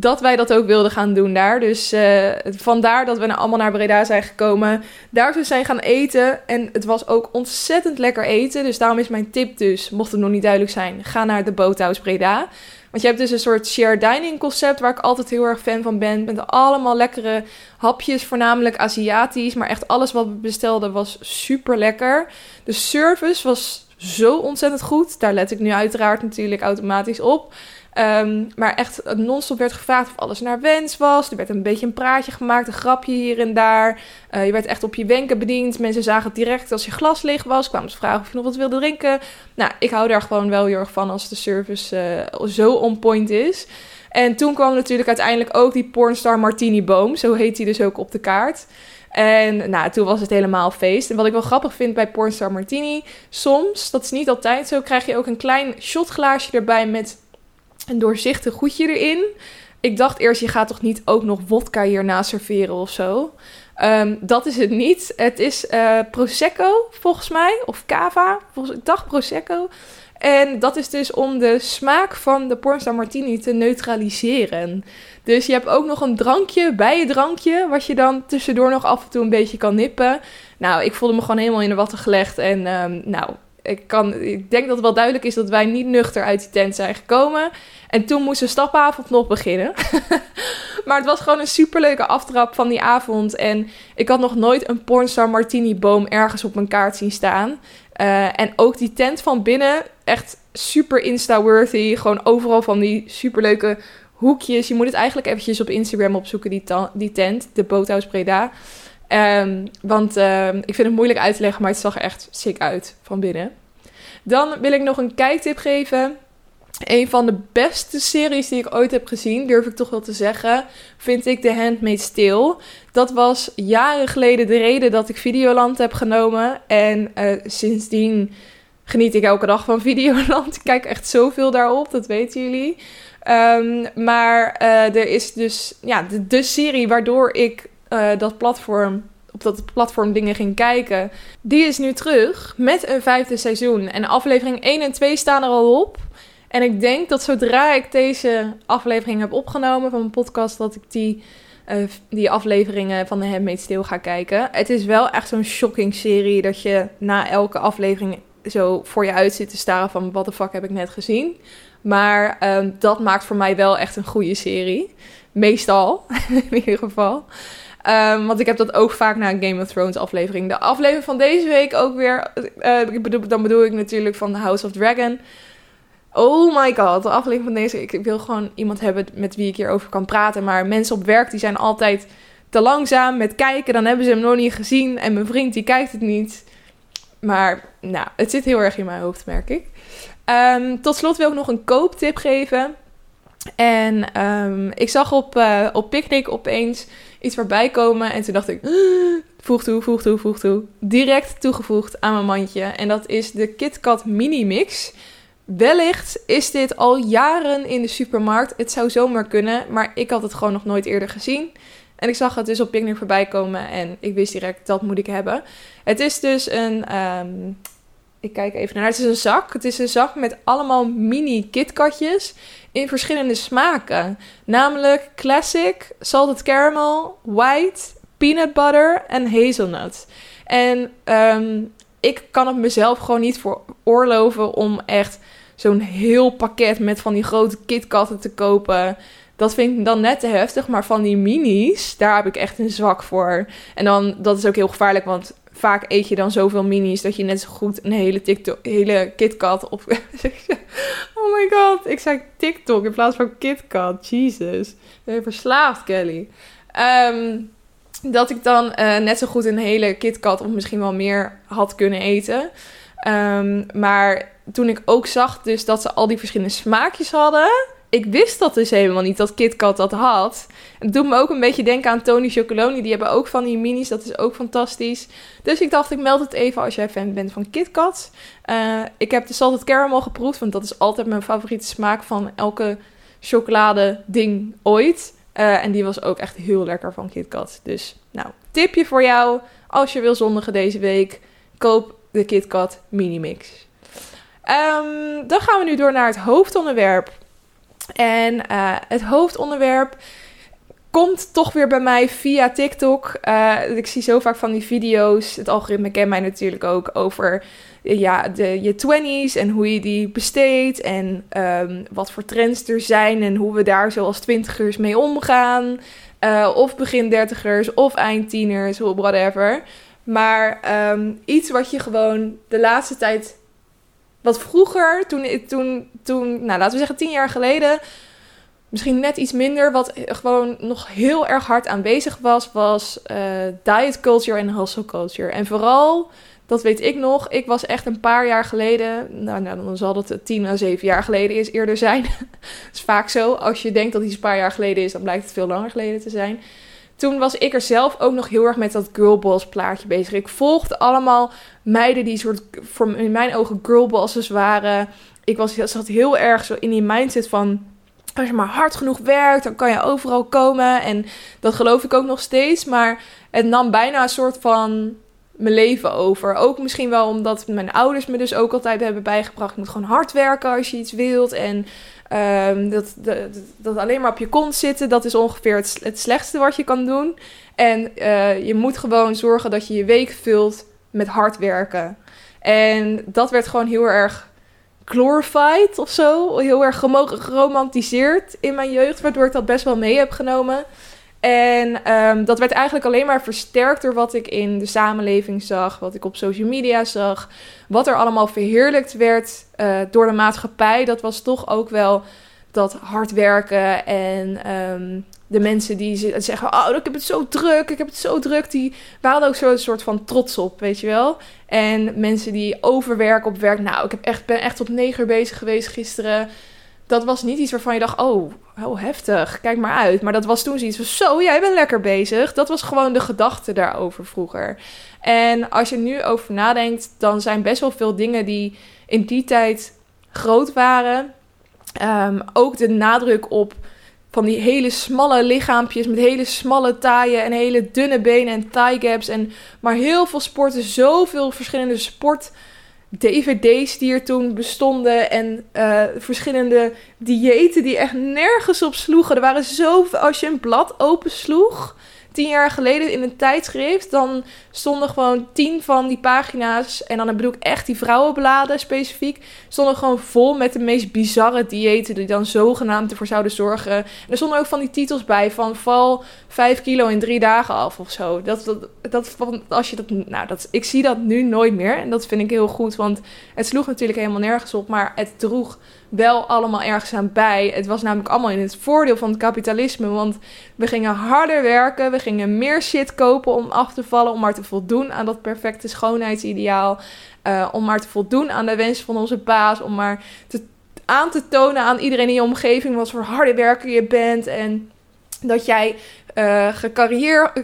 dat wij dat ook wilden gaan doen daar. Dus uh, vandaar dat we nou allemaal naar Breda zijn gekomen. Daar dus zijn gaan eten. En het was ook ontzettend lekker eten. Dus daarom is mijn tip dus, mocht het nog niet duidelijk zijn, ga naar de Boothouse Breda. Want je hebt dus een soort share dining concept waar ik altijd heel erg fan van ben. Met allemaal lekkere hapjes, voornamelijk Aziatisch. Maar echt alles wat we bestelden was super lekker. De service was zo ontzettend goed. Daar let ik nu uiteraard natuurlijk automatisch op. Um, maar echt non-stop werd gevraagd of alles naar wens was. Er werd een beetje een praatje gemaakt, een grapje hier en daar. Uh, je werd echt op je wenken bediend. Mensen zagen het direct als je glas leeg was. Kwamen ze vragen of je nog wat wilde drinken. Nou, ik hou daar gewoon wel heel erg van als de service uh, zo on point is. En toen kwam natuurlijk uiteindelijk ook die Pornstar Martini Boom. Zo heet hij dus ook op de kaart. En nou, toen was het helemaal feest. En wat ik wel grappig vind bij Pornstar Martini, soms, dat is niet altijd zo, krijg je ook een klein shotglaasje erbij met een doorzichtig goedje erin. Ik dacht eerst, je gaat toch niet ook nog wodka hierna serveren of zo? Um, dat is het niet. Het is uh, Prosecco, volgens mij. Of Cava. Volgens, ik dacht Prosecco. En dat is dus om de smaak van de Pornstar Martini te neutraliseren. Dus je hebt ook nog een drankje bij je drankje, wat je dan tussendoor nog af en toe een beetje kan nippen. Nou, ik voelde me gewoon helemaal in de watten gelegd. En um, nou, ik, kan, ik denk dat het wel duidelijk is dat wij niet nuchter uit die tent zijn gekomen. En toen moest de stapavond nog beginnen. maar het was gewoon een superleuke aftrap van die avond. En ik had nog nooit een Pornstar Martini boom ergens op mijn kaart zien staan. Uh, en ook die tent van binnen, echt super Insta-worthy. Gewoon overal van die superleuke hoekjes. Je moet het eigenlijk eventjes op Instagram opzoeken, die, die tent. De Boothouse Breda. Um, want uh, ik vind het moeilijk uit te leggen, maar het zag echt sick uit van binnen. Dan wil ik nog een kijktip geven. Een van de beste series die ik ooit heb gezien, durf ik toch wel te zeggen, vind ik The Handmaid's Tale. Dat was jaren geleden de reden dat ik Videoland heb genomen. En uh, sindsdien geniet ik elke dag van Videoland. Ik kijk echt zoveel daarop, dat weten jullie. Um, maar uh, er is dus ja, de serie waardoor ik uh, dat platform op dat platform dingen ging kijken. Die is nu terug met een vijfde seizoen. En aflevering 1 en 2 staan er al op. En ik denk dat zodra ik deze aflevering heb opgenomen van mijn podcast, dat ik die, uh, die afleveringen van de Handmaid's Tale ga kijken. Het is wel echt zo'n shocking serie dat je na elke aflevering zo voor je uit zit te staren van wat de fuck heb ik net gezien. Maar um, dat maakt voor mij wel echt een goede serie. Meestal, in ieder geval. Um, want ik heb dat ook vaak na een Game of Thrones aflevering. De aflevering van deze week ook weer. Uh, bedoel, dan bedoel ik natuurlijk van House of Dragon. Oh my god, de aflevering van deze. Ik wil gewoon iemand hebben met wie ik hierover kan praten. Maar mensen op werk die zijn altijd te langzaam met kijken. Dan hebben ze hem nog niet gezien. En mijn vriend die kijkt het niet. Maar nou, het zit heel erg in mijn hoofd, merk ik. Um, tot slot wil ik nog een kooptip geven. En um, ik zag op, uh, op Picnic opeens iets voorbij komen. En toen dacht ik, voeg toe, voeg toe, voeg toe. Direct toegevoegd aan mijn mandje. En dat is de KitKat Mini Mix. Wellicht is dit al jaren in de supermarkt. Het zou zomaar kunnen, maar ik had het gewoon nog nooit eerder gezien. En ik zag het dus op Picnic voorbij komen en ik wist direct, dat moet ik hebben. Het is dus een, um, ik kijk even naar, het is een zak. Het is een zak met allemaal mini KitKatjes in verschillende smaken. Namelijk classic, salted caramel, white, peanut butter en hazelnut. En um, ik kan het mezelf gewoon niet veroorloven om echt zo'n heel pakket met van die grote KitKatten te kopen. Dat vind ik dan net te heftig. Maar van die minis, daar heb ik echt een zwak voor. En dan, dat is ook heel gevaarlijk, want vaak eet je dan zoveel minis dat je net zo goed een hele, TikTok, hele KitKat op. oh my god, ik zei TikTok in plaats van KitKat. Jesus. Ben je verslaafd, Kelly? Um, dat ik dan uh, net zo goed een hele KitKat of misschien wel meer had kunnen eten. Um, maar toen ik ook zag dus dat ze al die verschillende smaakjes hadden. Ik wist dat dus helemaal niet dat KitKat dat had. Het doet me ook een beetje denken aan Tony Chocoloni. Die hebben ook van die minis. Dat is ook fantastisch. Dus ik dacht, ik meld het even als jij fan bent van KitKat. Uh, ik heb de salted caramel geproefd. Want dat is altijd mijn favoriete smaak van elke chocolade ding ooit. Uh, en die was ook echt heel lekker van KitKat. Dus nou, tipje voor jou. Als je wil zondigen deze week. Koop de KitKat Mini Mix. Um, dan gaan we nu door naar het hoofdonderwerp. En uh, het hoofdonderwerp komt toch weer bij mij via TikTok. Uh, ik zie zo vaak van die video's. Het algoritme kent mij natuurlijk ook over ja, de, je twenties en hoe je die besteedt. En um, wat voor trends er zijn en hoe we daar zo als twintigers mee omgaan. Uh, of begin dertigers of eindtieners, whatever. Maar um, iets wat je gewoon de laatste tijd wat vroeger, toen, toen, toen, nou laten we zeggen tien jaar geleden, misschien net iets minder, wat gewoon nog heel erg hard aanwezig was, was uh, diet culture en hustle culture. En vooral, dat weet ik nog, ik was echt een paar jaar geleden, nou, nou dan zal dat tien à zeven jaar geleden is eerder zijn. dat is vaak zo. Als je denkt dat iets een paar jaar geleden is, dan blijkt het veel langer geleden te zijn toen was ik er zelf ook nog heel erg met dat girlboss plaatje bezig. Ik volgde allemaal meiden die soort, voor in mijn ogen, girlbosses waren. Ik was, zat heel erg zo in die mindset van, als je maar hard genoeg werkt, dan kan je overal komen. En dat geloof ik ook nog steeds. Maar het nam bijna een soort van mijn leven over. Ook misschien wel omdat mijn ouders me dus ook altijd hebben bijgebracht. Je moet gewoon hard werken als je iets wilt. En Um, dat, dat, alleen maar op je kont zitten, dat is ongeveer het, slechtste wat je kan doen. En uh, je moet gewoon zorgen dat je je week vult met hard werken. En dat werd gewoon heel erg glorified of zo. Heel erg geromantiseerd in mijn jeugd, waardoor ik dat best wel mee heb genomen. En um, dat werd eigenlijk alleen maar versterkt door wat ik in de samenleving zag, wat ik op social media zag, wat er allemaal verheerlijkt werd uh, door de maatschappij. Dat was toch ook wel dat hard werken en um, de mensen die zeggen: Oh, ik heb het zo druk, ik heb het zo druk, die waren ook zo'n soort van trots op, weet je wel. En mensen die overwerken op werk, nou, ik heb echt, ben echt tot negen uur bezig geweest gisteren dat was niet iets waarvan je dacht, oh, oh, heftig, kijk maar uit. Maar dat was toen zoiets van, zo, jij bent lekker bezig. Dat was gewoon de gedachte daarover vroeger. En als je nu over nadenkt, dan zijn best wel veel dingen die in die tijd groot waren. Um, ook de nadruk op van die hele smalle lichaampjes met hele smalle taaien en hele dunne benen en thigh gaps. En maar heel veel sporten, zoveel verschillende sport DVD's die er toen bestonden en uh, verschillende diëten die echt nergens op sloegen. Er waren zoveel, als je een blad opensloeg, tien jaar geleden in een tijdschrift, dan stonden gewoon tien van die pagina's, en dan bedoel ik echt die vrouwenbladen specifiek, stonden gewoon vol met de meest bizarre diëten die dan zogenaamd ervoor zouden zorgen. En er stonden ook van die titels bij van val 5 kilo in drie dagen af of zo. Dat, dat, dat, als je dat, nou, dat, ik zie dat nu nooit meer en dat vind ik heel goed, want het sloeg natuurlijk helemaal nergens op, maar het droeg wel allemaal ergens aan bij. Het was namelijk allemaal in het voordeel van het kapitalisme. Want we gingen harder werken, we gingen meer shit kopen om af te vallen, om maar te voldoen aan dat perfecte schoonheidsideaal. Uh, om maar te voldoen aan de wens van onze baas, om maar te, aan te tonen aan iedereen in je omgeving wat voor harde werker je bent. En dat jij uh,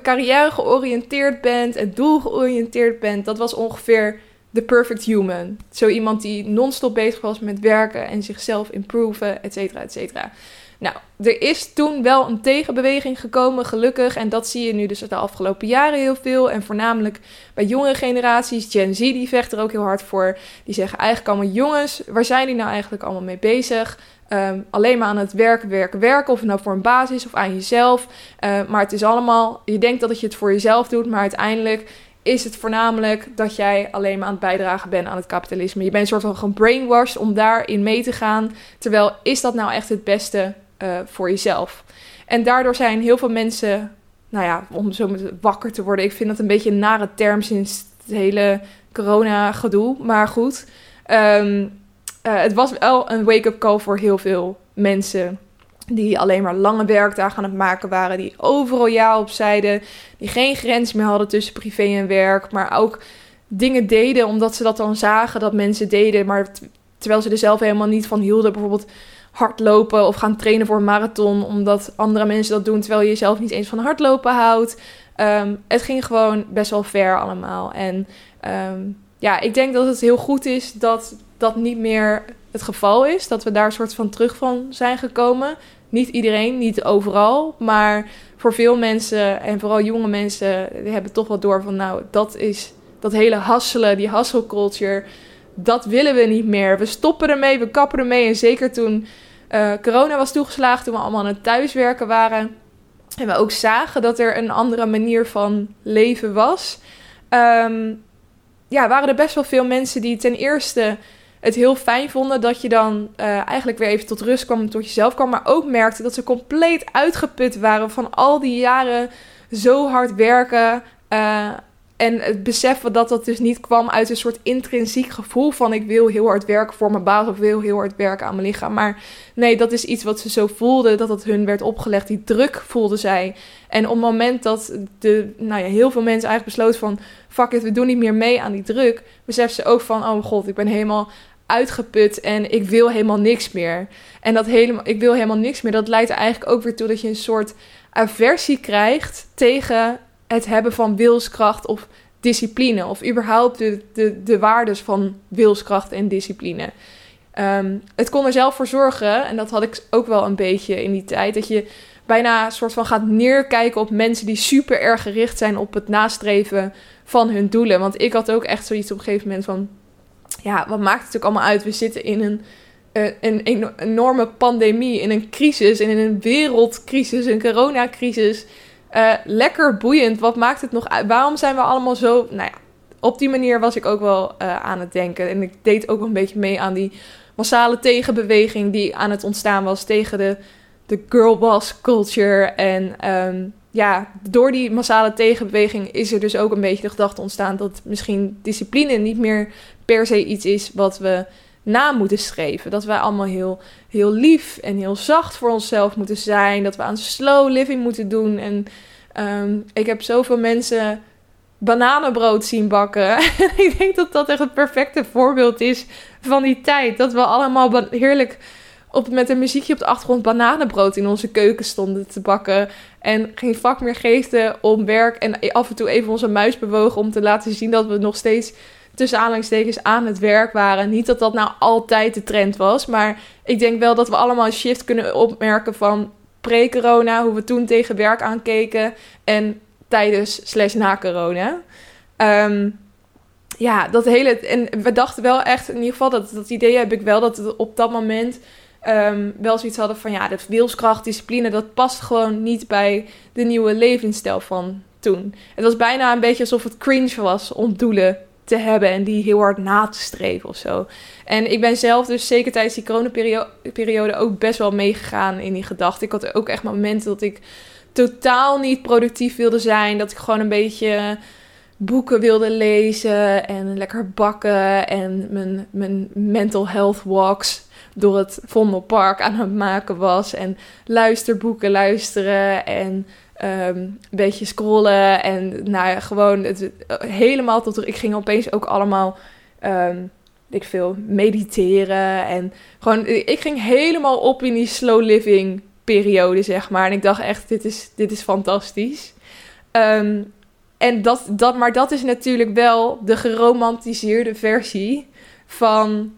carrière georiënteerd bent en doelgeoriënteerd bent. Dat was ongeveer the perfect human. Zo iemand die non-stop bezig was met werken en zichzelf improven, et cetera, et cetera. Nou, er is toen wel een tegenbeweging gekomen, gelukkig. En dat zie je nu dus de afgelopen jaren heel veel. En voornamelijk bij jongere generaties. Gen Z, die vecht er ook heel hard voor. Die zeggen eigenlijk allemaal, jongens, waar zijn die nou eigenlijk allemaal mee bezig? Ehm, alleen maar aan het werken, werken, werken. Of nou voor een basis of aan jezelf. Uh, maar het is allemaal, je denkt dat je het voor jezelf doet. Maar uiteindelijk is het voornamelijk dat jij alleen maar aan het bijdragen bent aan het kapitalisme. Je bent een soort van gebrainwashed om daarin mee te gaan. Terwijl is dat nou echt het beste uh, voor jezelf? En daardoor zijn heel veel mensen, nou ja, om zo wakker te worden. Ik vind dat een beetje een nare term sinds het hele corona-gedoe. Maar goed, um, uh, het was wel een wake-up call voor heel veel mensen die alleen maar lange werkdagen aan het maken waren, die overal ja op zeiden, die geen grens meer hadden tussen privé en werk, maar ook dingen deden omdat ze dat dan zagen dat mensen deden, maar terwijl ze er zelf helemaal niet van hielden, bijvoorbeeld hardlopen of gaan trainen voor een marathon, omdat andere mensen dat doen terwijl je jezelf niet eens van hardlopen houdt. Um, het ging gewoon best wel ver allemaal. En um, ja, ik denk dat het heel goed is dat dat niet meer het geval is. Dat we daar een soort van terug van zijn gekomen. Niet iedereen, niet overal. Maar voor veel mensen en vooral jonge mensen die hebben toch wel door van nou, dat is dat hele hasselen, die hustle culture. Dat willen we niet meer. We stoppen ermee, we kappen ermee. En zeker toen uh, corona was toegeslagen, toen we allemaal aan het thuiswerken waren. En we ook zagen dat er een andere manier van leven was. Um, ja, waren er best wel veel mensen die ten eerste het heel fijn vonden dat je dan uh, eigenlijk weer even tot rust kwam, tot jezelf kwam. Maar ook merkte dat ze compleet uitgeput waren van al die jaren zo hard werken. Uh, en het beseffen dat dat dus niet kwam uit een soort intrinsiek gevoel van ik wil heel hard werken voor mijn baas of wil heel hard werken aan mijn lichaam. Maar nee, dat is iets wat ze zo voelden, dat het hun werd opgelegd. Die druk voelden zij. En op het moment dat de, nou ja, heel veel mensen eigenlijk besloten van fuck it, we doen niet meer mee aan die druk, beseffen ze ook van oh mijn god, ik ben helemaal uitgeput en ik wil helemaal niks meer. En dat helemaal, ik wil helemaal niks meer, dat leidt eigenlijk ook weer toe dat je een soort aversie krijgt tegen het hebben van wilskracht of discipline. Of überhaupt de, de, de waardes van wilskracht en discipline. Um, het kon er zelf voor zorgen, en dat had ik ook wel een beetje in die tijd, dat je bijna een soort van gaat neerkijken op mensen die super erg gericht zijn op het nastreven van hun doelen. Want ik had ook echt zoiets op een gegeven moment van, ja, wat maakt het ook allemaal uit? We zitten in een, een, een enorme pandemie, in een crisis, in een wereldcrisis, een coronacrisis. Uh, lekker boeiend. Wat maakt het nog uit? Waarom zijn we allemaal zo. Nou ja, op die manier was ik ook wel uh, aan het denken. En ik deed ook een beetje mee aan die massale tegenbeweging die aan het ontstaan was tegen de, de girlboss culture. En um, ja, door die massale tegenbeweging is er dus ook een beetje de gedachte ontstaan dat misschien discipline niet meer per se iets is wat we na moeten streven. Dat wij allemaal heel, heel lief en heel zacht voor onszelf moeten zijn. Dat we aan slow living moeten doen. En um, ik heb zoveel mensen bananenbrood zien bakken. ik denk dat dat echt het perfecte voorbeeld is van die tijd. Dat we allemaal heerlijk op, met een muziekje op de achtergrond bananenbrood in onze keuken stonden te bakken. En geen vak meer geefden om werk. En af en toe even onze muis bewogen om te laten zien dat we nog steeds tussen aanhalingstekens aan het werk waren. Niet dat dat nou altijd de trend was, maar ik denk wel dat we allemaal een shift kunnen opmerken van pre-corona, hoe we toen tegen werk aankeken en tijdens slash na corona. Ehm, ja, dat hele. En we dachten wel echt, in ieder geval, dat, dat idee heb ik wel, dat we op dat moment um, wel zoiets hadden van ja, de wilskracht, discipline, dat past gewoon niet bij de nieuwe levensstijl van toen. Het was bijna een beetje alsof het cringe was om doelen te hebben en die heel hard na te streven of zo. En ik ben zelf dus zeker tijdens die coronaperiode ook best wel meegegaan in die gedachte. Ik had ook echt momenten dat ik totaal niet productief wilde zijn, dat ik gewoon een beetje boeken wilde lezen en lekker bakken en mijn, mijn mental health walks door het Vondelpark aan het maken was. En luisterboeken luisteren en um, een beetje scrollen. En nou gewoon het, helemaal tot... Ik ging opeens ook allemaal... Um, ik veel mediteren en gewoon ik ging helemaal op in die slow living periode zeg maar en ik dacht echt dit is dit is fantastisch um, en dat, dat, maar dat is natuurlijk wel de geromantiseerde versie van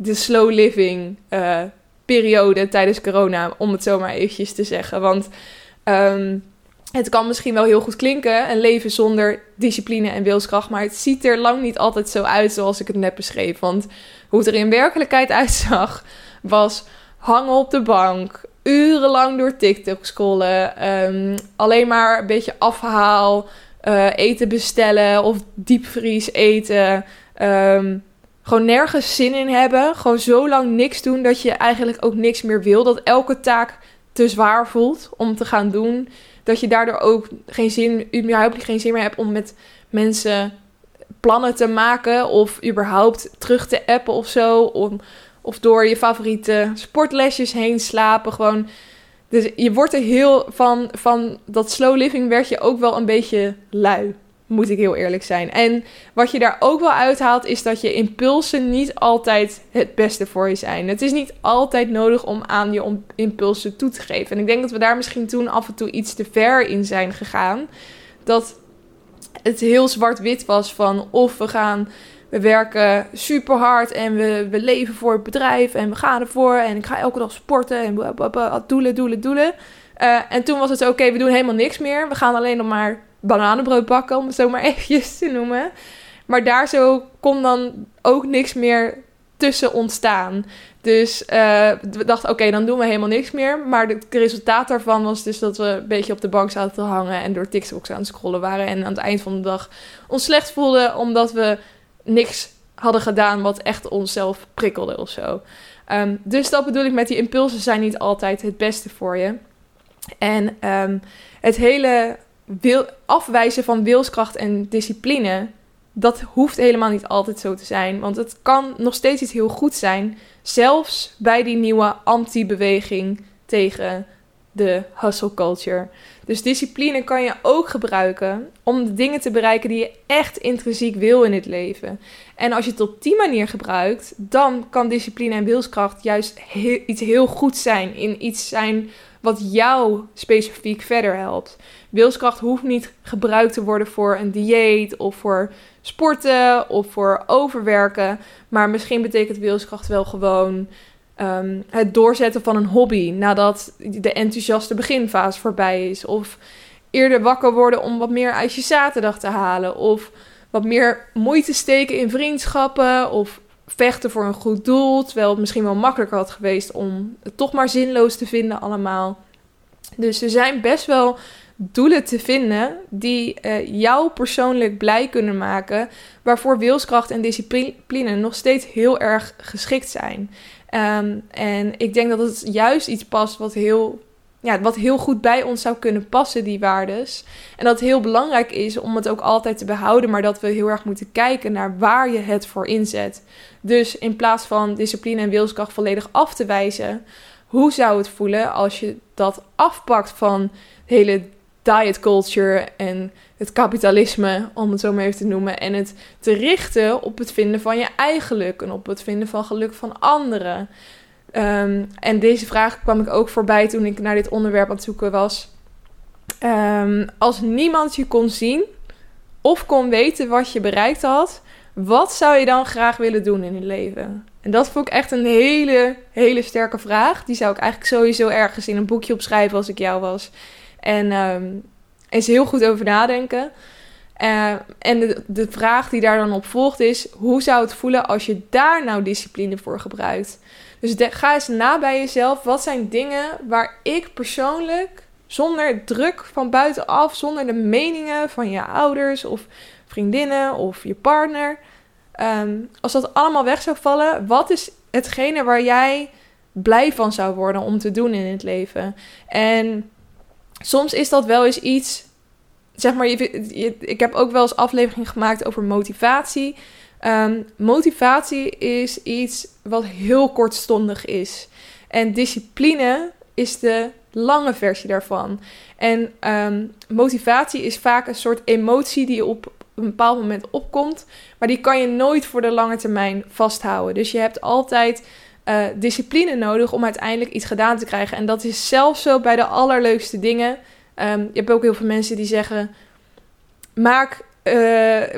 de slow living uh, periode tijdens corona, om het zo maar eventjes te zeggen. Want um, het kan misschien wel heel goed klinken, een leven zonder discipline en wilskracht, maar het ziet er lang niet altijd zo uit zoals ik het net beschreef. Want hoe het er in werkelijkheid uitzag, was hangen op de bank, urenlang door TikTok scrollen, um, alleen maar een beetje afhaal, uh, eten bestellen of diepvries eten. Um, gewoon nergens zin in hebben. Gewoon zo lang niks doen dat je eigenlijk ook niks meer wil. Dat elke taak te zwaar voelt om te gaan doen. Dat je daardoor ook geen zin, überhaupt geen zin meer hebt om met mensen plannen te maken. Of überhaupt terug te appen of zo. Om, of door je favoriete sportlesjes heen slapen. Gewoon. Dus je wordt er heel van, van dat slow living werd je ook wel een beetje lui moet ik heel eerlijk zijn. En wat je daar ook wel uithaalt, is dat je impulsen niet altijd het beste voor je zijn. Het is niet altijd nodig om aan je impulsen toe te geven. En ik denk dat we daar misschien toen af en toe iets te ver in zijn gegaan. Dat het heel zwart-wit was van of we gaan. We werken super hard en we, we leven voor het bedrijf en we gaan ervoor. En ik ga elke dag sporten en doelen, doelen, doelen. Uh, en toen was het oké, we doen helemaal niks meer. We gaan alleen nog maar bananenbrood bakken, om het zo maar eventjes te noemen. Maar daar zo kon dan ook niks meer tussen ontstaan. Dus uh, we dachten, oké, dan doen we helemaal niks meer. Maar het resultaat daarvan was dus dat we een beetje op de bank zaten te hangen... en door TikToks aan het scrollen waren. En aan het eind van de dag ons slecht voelden... omdat we niks hadden gedaan wat echt onszelf prikkelde of zo. Um, dus dat bedoel ik met die impulsen zijn niet altijd het beste voor je. En um, het hele wil, afwijzen van wilskracht en discipline, dat hoeft helemaal niet altijd zo te zijn. Want het kan nog steeds iets heel goed zijn. Zelfs bij die nieuwe anti-beweging tegen de hustle culture. Dus discipline kan je ook gebruiken om de dingen te bereiken die je echt intrinsiek wil in het leven. En als je het op die manier gebruikt, dan kan discipline en wilskracht juist iets heel goed zijn. In iets zijn wat jou specifiek verder helpt. Wilskracht hoeft niet gebruikt te worden voor een dieet of voor sporten of voor overwerken. Maar misschien betekent wilskracht wel gewoon um, het doorzetten van een hobby nadat de enthousiaste beginfase voorbij is. Of eerder wakker worden om wat meer uit je zaterdag te halen. Of wat meer moeite steken in vriendschappen. Of vechten voor een goed doel. Terwijl het misschien wel makkelijker had geweest om het toch maar zinloos te vinden allemaal. Dus er zijn best wel doelen te vinden die uh, jou persoonlijk blij kunnen maken, waarvoor wilskracht en discipline nog steeds heel erg geschikt zijn. Um, en ik denk dat het juist iets past wat heel, ja, wat heel goed bij ons zou kunnen passen, die waardes. En dat het heel belangrijk is om het ook altijd te behouden, maar dat we heel erg moeten kijken naar waar je het voor inzet. Dus in plaats van discipline en wilskracht volledig af te wijzen, hoe zou het voelen als je dat afpakt van hele diet culture en het kapitalisme, om het zo maar even te noemen. En het te richten op het vinden van je eigen geluk en op het vinden van geluk van anderen. Um, en deze vraag kwam ik ook voorbij toen ik naar dit onderwerp aan het zoeken was. Um, als niemand je kon zien of kon weten wat je bereikt had, wat zou je dan graag willen doen in het leven? En dat vond ik echt een hele, hele sterke vraag. Die zou ik eigenlijk sowieso ergens in een boekje opschrijven als ik jou was. En um, eens heel goed over nadenken. Uh, en de, vraag die daar dan op volgt is: hoe zou het voelen als je daar nou discipline voor gebruikt? Dus ga eens na bij jezelf. Wat zijn dingen waar ik persoonlijk, zonder druk van buitenaf, zonder de meningen van je ouders of vriendinnen of je partner, um, als dat allemaal weg zou vallen, wat is hetgene waar jij blij van zou worden om te doen in het leven? En soms is dat wel eens iets. Zeg maar, ik heb ook wel eens aflevering gemaakt over motivatie. Um, motivatie is iets wat heel kortstondig is. En discipline is de lange versie daarvan. En um, motivatie is vaak een soort emotie die op een bepaald moment opkomt. Maar die kan je nooit voor de lange termijn vasthouden. Dus je hebt altijd uh, discipline nodig om uiteindelijk iets gedaan te krijgen. En dat is zelfs zo bij de allerleukste dingen. Um, je hebt ook heel veel mensen die zeggen: maak uh,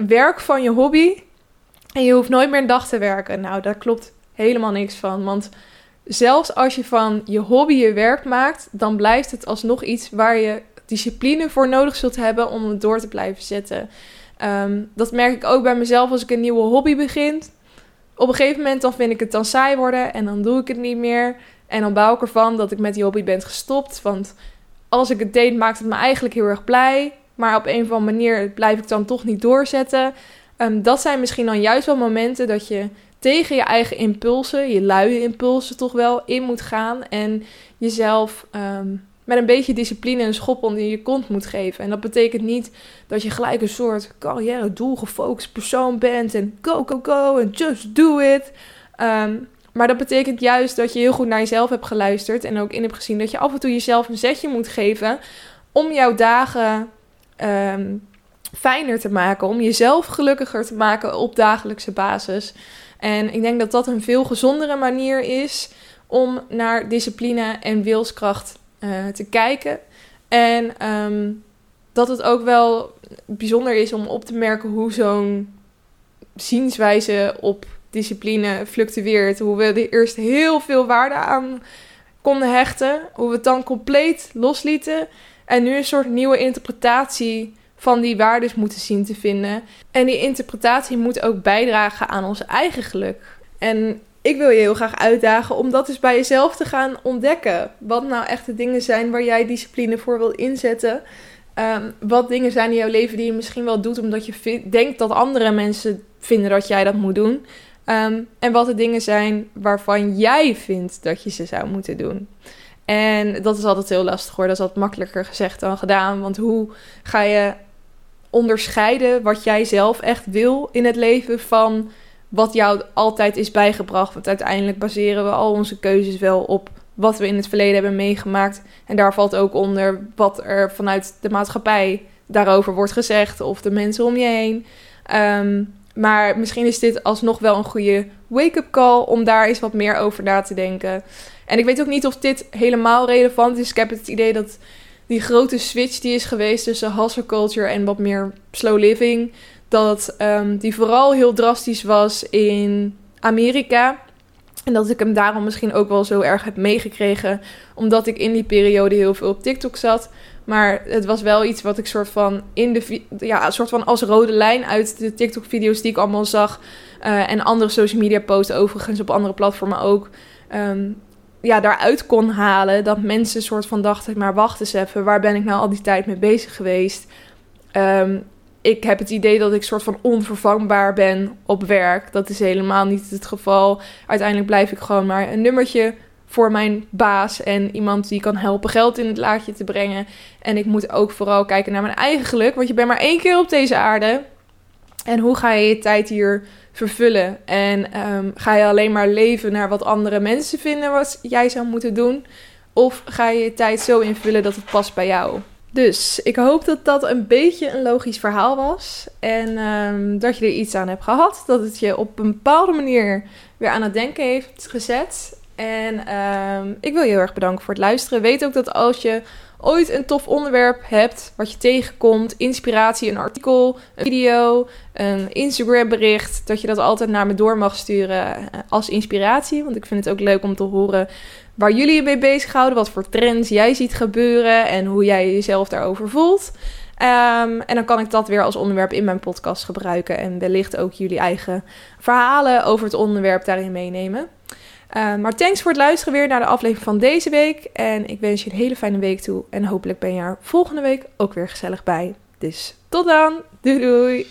werk van je hobby en je hoeft nooit meer een dag te werken. Nou, daar klopt helemaal niks van. Want zelfs als je van je hobby je werk maakt, dan blijft het alsnog iets waar je discipline voor nodig zult hebben om het door te blijven zetten. Um, dat merk ik ook bij mezelf als ik een nieuwe hobby begin. Op een gegeven moment dan vind ik het dan saai worden en dan doe ik het niet meer. En dan bouw ik ervan dat ik met die hobby ben gestopt. Want als ik het deed, maakt het me eigenlijk heel erg blij. Maar op een of andere manier blijf ik dan toch niet doorzetten. Um, dat zijn misschien dan juist wel momenten dat je tegen je eigen impulsen, je luie impulsen toch wel, in moet gaan. En jezelf um, met een beetje discipline een schop onder je kont moet geven. En dat betekent niet dat je gelijk een soort carrière doelgefocust persoon bent en go, go, go en just do it. Um, maar dat betekent juist dat je heel goed naar jezelf hebt geluisterd en ook in hebt gezien dat je af en toe jezelf een zetje moet geven om jouw dagen um, fijner te maken, om jezelf gelukkiger te maken op dagelijkse basis. En ik denk dat dat een veel gezondere manier is om naar discipline en wilskracht uh, te kijken. En um, dat het ook wel bijzonder is om op te merken hoe zo'n zienswijze op discipline fluctueert. Hoe we er eerst heel veel waarde aan konden hechten. Hoe we het dan compleet loslieten. En nu een soort nieuwe interpretatie van die waardes moeten zien te vinden. En die interpretatie moet ook bijdragen aan ons eigen geluk. En ik wil je heel graag uitdagen om dat eens bij jezelf te gaan ontdekken. Wat nou echt de dingen zijn waar jij discipline voor wil inzetten. Um, wat dingen zijn in jouw leven die je misschien wel doet omdat je denkt dat andere mensen vinden dat jij dat moet doen. Um, en wat de dingen zijn waarvan jij vindt dat je ze zou moeten doen. En dat is altijd heel lastig hoor. Dat is altijd makkelijker gezegd dan gedaan. Want hoe ga je onderscheiden wat jij zelf echt wil in het leven van wat jou altijd is bijgebracht. Want uiteindelijk baseren we al onze keuzes wel op wat we in het verleden hebben meegemaakt. En daar valt ook onder wat er vanuit de maatschappij daarover wordt gezegd of de mensen om je heen. Um, maar misschien is dit alsnog wel een goede wake-up call om daar eens wat meer over na te denken. En ik weet ook niet of dit helemaal relevant is. Ik heb het idee dat die grote switch die is geweest tussen hustle culture en wat meer slow living, dat um, die vooral heel drastisch was in Amerika. En dat ik hem daarom misschien ook wel zo erg heb meegekregen, omdat ik in die periode heel veel op TikTok zat. Maar het was wel iets wat ik soort van in de ja, soort van als rode lijn uit de TikTok-video's die ik allemaal zag. Uh, en andere social media posts, overigens op andere platformen ook. Um, ja, daaruit kon halen. Dat mensen soort van dachten, maar wacht eens even, waar ben ik nou al die tijd mee bezig geweest? Um, ik heb het idee dat ik soort van onvervangbaar ben op werk. Dat is helemaal niet het geval. Uiteindelijk blijf ik gewoon maar een nummertje voor mijn baas en iemand die kan helpen geld in het laadje te brengen. En ik moet ook vooral kijken naar mijn eigen geluk, want je bent maar één keer op deze aarde. En hoe ga je je tijd hier vervullen? En um, ga je alleen maar leven naar wat andere mensen vinden wat jij zou moeten doen? Of ga je je tijd zo invullen dat het past bij jou? Dus ik hoop dat dat een beetje een logisch verhaal was. En um, dat je er iets aan hebt gehad. Dat het je op een bepaalde manier weer aan het denken heeft gezet. En ehm, ik wil je heel erg bedanken voor het luisteren. Weet ook dat als je ooit een tof onderwerp hebt wat je tegenkomt, inspiratie, een artikel, een video, een Instagram bericht, dat je dat altijd naar me door mag sturen als inspiratie. Want ik vind het ook leuk om te horen waar jullie je mee bezighouden, wat voor trends jij ziet gebeuren en hoe jij jezelf daarover voelt. Ehm, en dan kan ik dat weer als onderwerp in mijn podcast gebruiken en wellicht ook jullie eigen verhalen over het onderwerp daarin meenemen. Uh, maar thanks voor het luisteren weer naar de aflevering van deze week. En ik wens je een hele fijne week toe. En hopelijk ben je er volgende week ook weer gezellig bij. Dus tot dan. Doei doei.